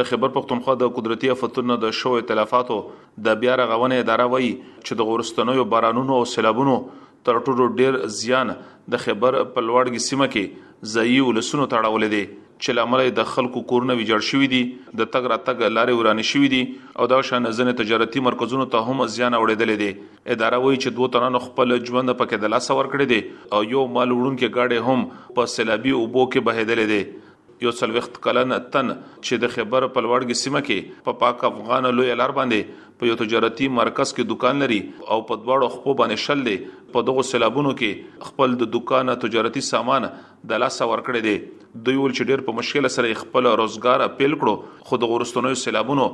د خېبر پښتونخوا د قدرتي افتونو د شوو تلفاتو د بیا رغونې اداره وایي چې د ورستنویو بارانونو او سیلابونو تر ټولو ډیر زیان د خېبر په لوړګي سیمه کې ځایي ولسونو ته اړولې دي چې لامل یې د خلکو کورونه ویجاړ شوي دي د تګ راتګ لارې ورانې شوي دي او دا شان ځنې تجارتي مرکزونو ته هم زیان اوړېدلې دي اداره وایي چې دوه تنانو خپل ژوند پکې د لاسه ورکړي دي او یو مال وړونکې گاډي هم په سیلابي اوبو کې بهېدلې دي یو څلوېښت کلن تن چې د خیبر په لوړګي سیمه کې په پاک افغان لوی لار باندې په یو تجارتي مرکز کې دکان لري او په دواړو خپو باندې شل دی په دغو سیلابونو کې خپل د دکان تجارتي سامان د لاسه ورکړی دی دوی ول چې ډیر په مشکل سره خپل روزګار پیل کړو خو د ورستنوي سیلابونو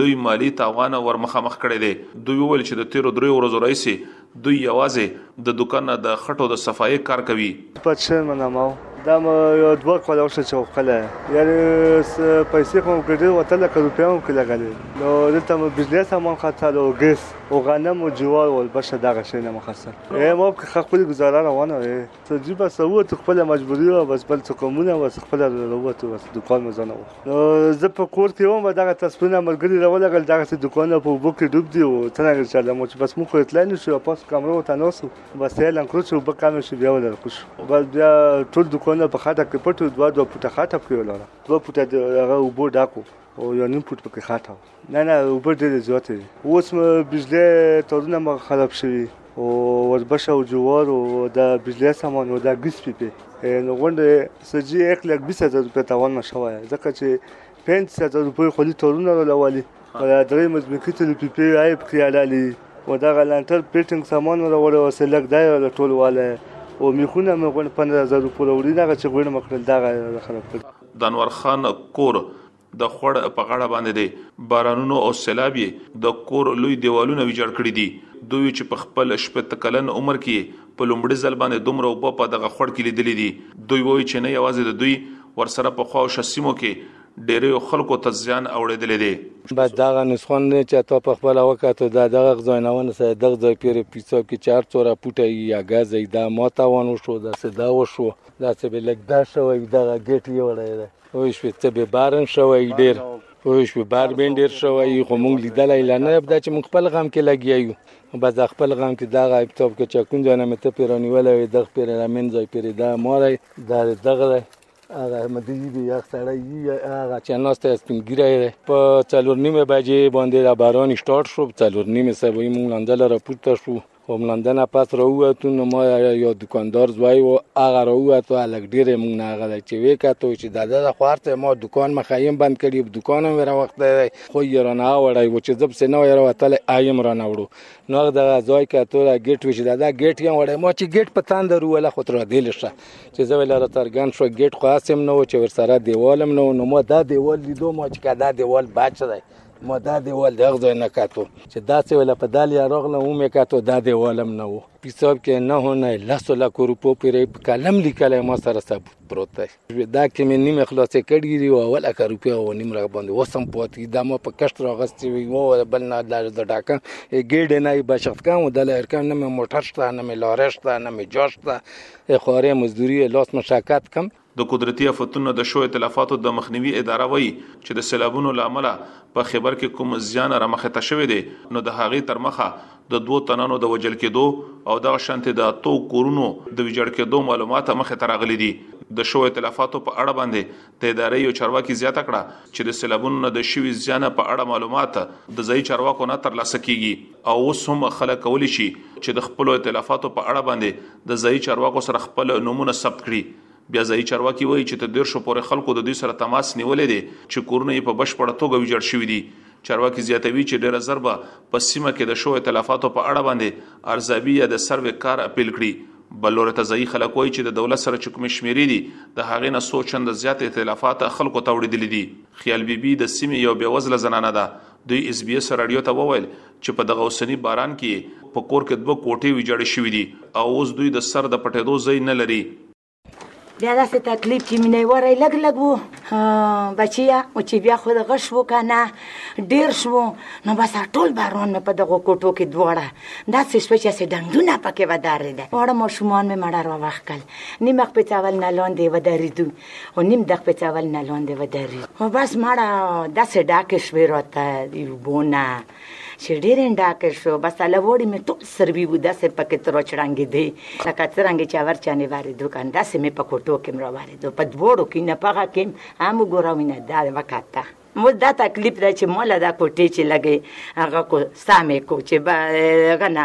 لوی مالی تاوان ورمخامخ کړی دی دوی ول چې د تیرو درې ورځو راهیسې دوی یوازې د دکان نه د خټو د صفایې کار کوي. په چین مه ناماو. دا مو یو دوه کاله وشو چې وکړی یعنی پیسې خو مو ګډې وتل لکه روپۍ مو پکې لګلې نو دلته مو بجلی سامان خرڅال او ګیس او غنم او جوار ول بشه دغه شی نه مو خرڅال ای مو خپلې ګزاره روانه وی. ته جی بس ووت خپل مجبوری و بس بل څه کومونه بس خپل ووت بس دکان مې ځنه و نو زه په کور کې وم دغه تصویرونه مرګري راولګل دغه سي دکان په وبو کې ډوب دی او څنګه چې الله مو چې بس مو خو اطلاع نشو پاس کمرو ته نوسو بس یې لن کړو چې وب کم شي بیا ولر خوش بس بیا ټول دکان په خاطر کې پټو دوه دوه پټه خاطر کې ولر دوه پټه هغه وبو ډاکو او یو نیم پټ پکې خاطر نه نه اوبه ډېرې زیاتې دي اوس بجلی تارونه مغه خراب شوي او وربشه او جوار او د بجلی سامان او د ګیس پیپې نو غونډې سجي یک لک بیس هزار روپۍ تاوان ما شوی ځکه چې پنځه هزار روپۍ خولي تارونه راولي او د درې مزمکي تلو پیپې عیب کړي اړالي و دغه لانټر پیټنګ سامان راوړی و سه لک دای را ټول واله او میخونه مې غونډ 15000 روپۍ راوړي نه چې غونډ مکړل دغه خراب کړ د انور خان کور د خوړ په غاړه باندې دی بارانونو او سیلاب یې د کور لوی دیوالونه ویجاړ کړی دي دوی چې په خپل شپږ کلن عمر کې په لومړي ځل باندې دومره وبه په دغه خوړ کې لیدلې دي دوی وایي چې نه یوازې د دوی ورسره په خوا او شسیمو کې ډیریو خلکو ته زیان اوړېدلې دي بس دغه نسخون دی چې تا په خپل وکړه دا دغه ځای نه ونه سره دغه ځای پیر پیسو کې چار څوره پټه یا غز دا ما تا ونه شو دا څه دا وشو دا څه به لګ دا شو دغه ګټ یې وړی اوس په تب بارن شوی ډیر اوس په بار بین ډیر شوی خو مونږ لیدلای لا نه بدا چې مونږ خپل غم کې لګیا یو بس د خپل غم کې دا غایب توب کې چې کوم ځای نه مې ته پیرانیول وي د خپل رامن ځای پیری دا مورای دا دغه هغه مدی دی یو سړی هغه چې ناسته سپینګیره دی په څلور نیمه بجې باندې را باران سٹارټ شو څلور نیمه سبا یې مونږ لاندې را پورته شو خو ملنده نه پس را ووتو نو ما یا دکاندار زوی و هغه را ووتو هلک ډېر یې موږ نه هغه دی چې ویې کتو چې د ده د خو هرڅه ما دکان مخه یم بند کړي دکان هم یې راوښتی دی خو یې رانه هغه وړی و چې زه پسې نه وای راوتلی ایم رانه وړو نو هغه دغه ځای کتو دا ګیټ وي چې د ده ګیټ یم وړی ما چې ګیټ په تن در ووله خو تر دې لشه چې زه ویل را څرګند شو ګیټ خو هسې هم نه و چې ورسره دیوال هم نه و نو ما دا دیوال لیدو ما چې که دا دیوال بچ دی ما دا دیوال دغه ځای نه کاتو چې دا څه ولا په دال یا راغله و مې کاتو دا دیوالم نه وو حساب کې نه هونه لس لک روپو پرې په قلم لیکل ما سره ثبوت پروت دی دا کې مې نیمه خلاصې کړې دي او ولا کار روپیا و نیم را باندې وسم پاتې دا ما په کشت راغستې وي و بل نه د ډاکه ګډ نه بشخت کم د لهر کم نه موټر شته نه مې لارې شته نه مې جاش شته خورې مزدوري لاس مشکات کم د قدرتي افتونو د شوو اتلافاتو د مخنیوي اداره وایي چې د سېلابونو له امله په خېبر کې کوم زیان رامخې ته شوی دی نو د هغې ترمخه د دوو تنانو د وژل کېدو او دغه شانتې د اتو کورونو د ویجاړ کېدو معلومات مخې ته راغلي دي. د شوو اتلافاتو په اړه باندې د ادارې یو چارواکي زیاته کړه چې د سېلابونو نه د شوي زیان په اړه معلومات د ځایي چارواکو نه ترلاسه کېږي. او اوس هم خلک کولی شي چې د خپلو ائتلافاتو په اړه باندې د ځايي چارواکو سره خپل نومونه ثبت کړي. بیا ځايي چارواکي وايي چې تر دېرشو پورې خلکو د دوی سره تماس نیولی دی چې کورونه یې په بشپړه توګه ویجاړ شوي دي. چارواکي زیاتوي چې ډېر زر به په سیمه کې د شوو ائتلافاتو په اړه باندې ارزاوي یا د سروې کار پیل کړي. بل لوري ته ځايي خلک وايي چې د دولت سره چې کومې شمېرې دي، د هغې نه څو چنده زیات ائتلافات خلکو ته اوړېدلي دي. خیال بي بي د سیمې یوه بېوزله زنانه ده. دوی اس بي اس راډیو ته وویل چې په دغه اوسني باران کې یې په کور کې دوه کوټې ویجاړې شوې دي او اوس دوی د سر د پټېدو ځای نه لري. بیا داسې تکلیف چې مینه وری لږ لږ وو بچیه او چې بیا خو دغه شو که نه ډېر شو نو بس ټول باران مې په دغو کوټو کې دواړه داسې شوه چې هسې ډنډونه پکې ودرېده واړه ماشومان مې مړه راوښکل نیم وخت پسې اول نه لاندې ودرېدو او نیم دق په چاول نه لاندې ودرید او بس مړه داسې ډاکې شوې راته اوبونه چې ډېرې ډاکې شو بس لوړې مې ټول سروي وو داسې پکې تر چړنګېدې لکه څرنګه چې اور چانې وارېدو کان داسې مې په کوټو کې را وارېدو په دواړو کې نه پغه کې هم وګوره وینه دا وکاته مو دا تکلیف ده چې مولا دا کوټې چې لګې هغه کو سامې کو چې هغه نه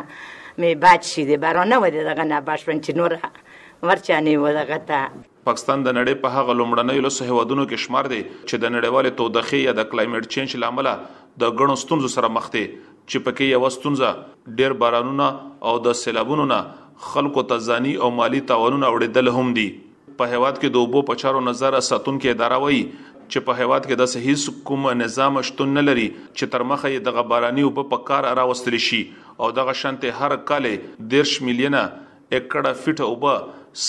مې بچ شي دې بارونه ودې دغه نه بشون چې نور ورچانې ولغته پاکستان د نړۍ په هغه لومړنیو لسو هېوادونو کې شمار دی چې د نړیوالې تودخې یا د کلایمټ چینج له امله د ګڼو ستونزو سره مخ دی چې په کې یوه ستونزه ډېر بارانونه او د سېلابونو نه خلکو ته ځاني او مالي تاوانونه اوړېدل هم دي. په هېواد کې د اوبو په چارو نظر ساتونکې اداره وايي چې په هېواد کې داسې هېڅ کوم نظام شتون نه لري چې تر مخه یې دغه باراني اوبه په کار راوستل شي او دغه شانتې هر کال یې دېرش میلیونه اکړه فټه اوبه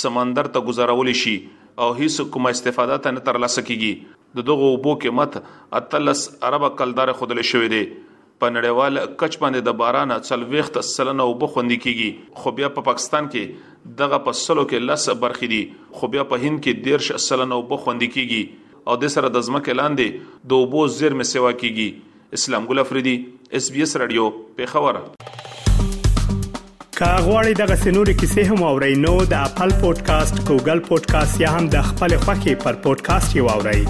سمندر ته ګذارول شي او هیڅ کومه استفاده ته نه ترلاسه کیږي د دغو اوبو قیمت اتلس اربه کلدار خودل شوی دی په نړیوال کچ باندې د باران څلويخت سلنه اوبه خوندي کیږي خو بیا په پاکستان کې دغه په سلو کې لس برخې دي خو بیا په هند کې دیرش سلنه اوبه خوندي کیږي او د سره د ځمکې لاندې د اوبو زیرمې سیوا کیږي اسلام ګل افریدي اس بي اس رادیو پیښور که غواړئ دغه سنوري کیسې هم او رینو د خپل پودکاسټ ګوګل پودکاسټ یا هم د خپل خاكي پر پودکاسټ یو اورئ